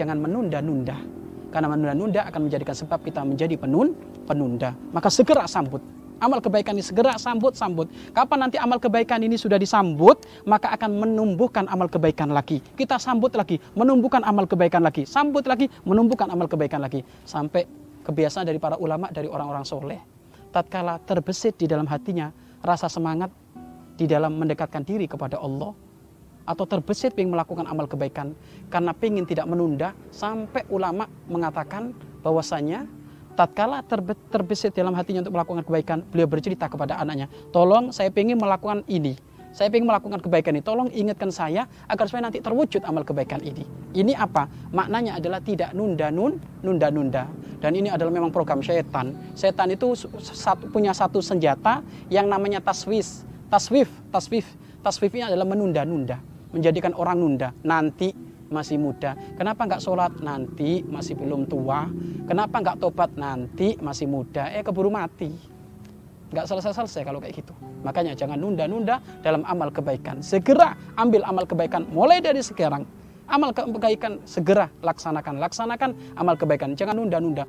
jangan menunda-nunda. Karena menunda-nunda akan menjadikan sebab kita menjadi penun, penunda. Maka segera sambut. Amal kebaikan ini segera sambut, sambut. Kapan nanti amal kebaikan ini sudah disambut, maka akan menumbuhkan amal kebaikan lagi. Kita sambut lagi, menumbuhkan amal kebaikan lagi. Sambut lagi, menumbuhkan amal kebaikan lagi. Sampai kebiasaan dari para ulama, dari orang-orang soleh. Tatkala terbesit di dalam hatinya rasa semangat di dalam mendekatkan diri kepada Allah, atau terbesit ingin melakukan amal kebaikan. Karena ingin tidak menunda sampai ulama mengatakan bahwasanya tatkala terbe terbesit dalam hatinya untuk melakukan kebaikan beliau bercerita kepada anaknya tolong saya ingin melakukan ini. Saya ingin melakukan kebaikan ini. Tolong ingatkan saya agar supaya nanti terwujud amal kebaikan ini. Ini apa? Maknanya adalah tidak nunda nun nunda nunda dan ini adalah memang program setan. Setan itu satu, punya satu senjata yang namanya taswis. Taswif taswif taswifnya adalah menunda-nunda menjadikan orang nunda. Nanti masih muda. Kenapa nggak sholat? Nanti masih belum tua. Kenapa nggak tobat? Nanti masih muda. Eh keburu mati. Nggak selesai-selesai kalau kayak gitu. Makanya jangan nunda-nunda dalam amal kebaikan. Segera ambil amal kebaikan. Mulai dari sekarang. Amal kebaikan segera laksanakan. Laksanakan amal kebaikan. Jangan nunda-nunda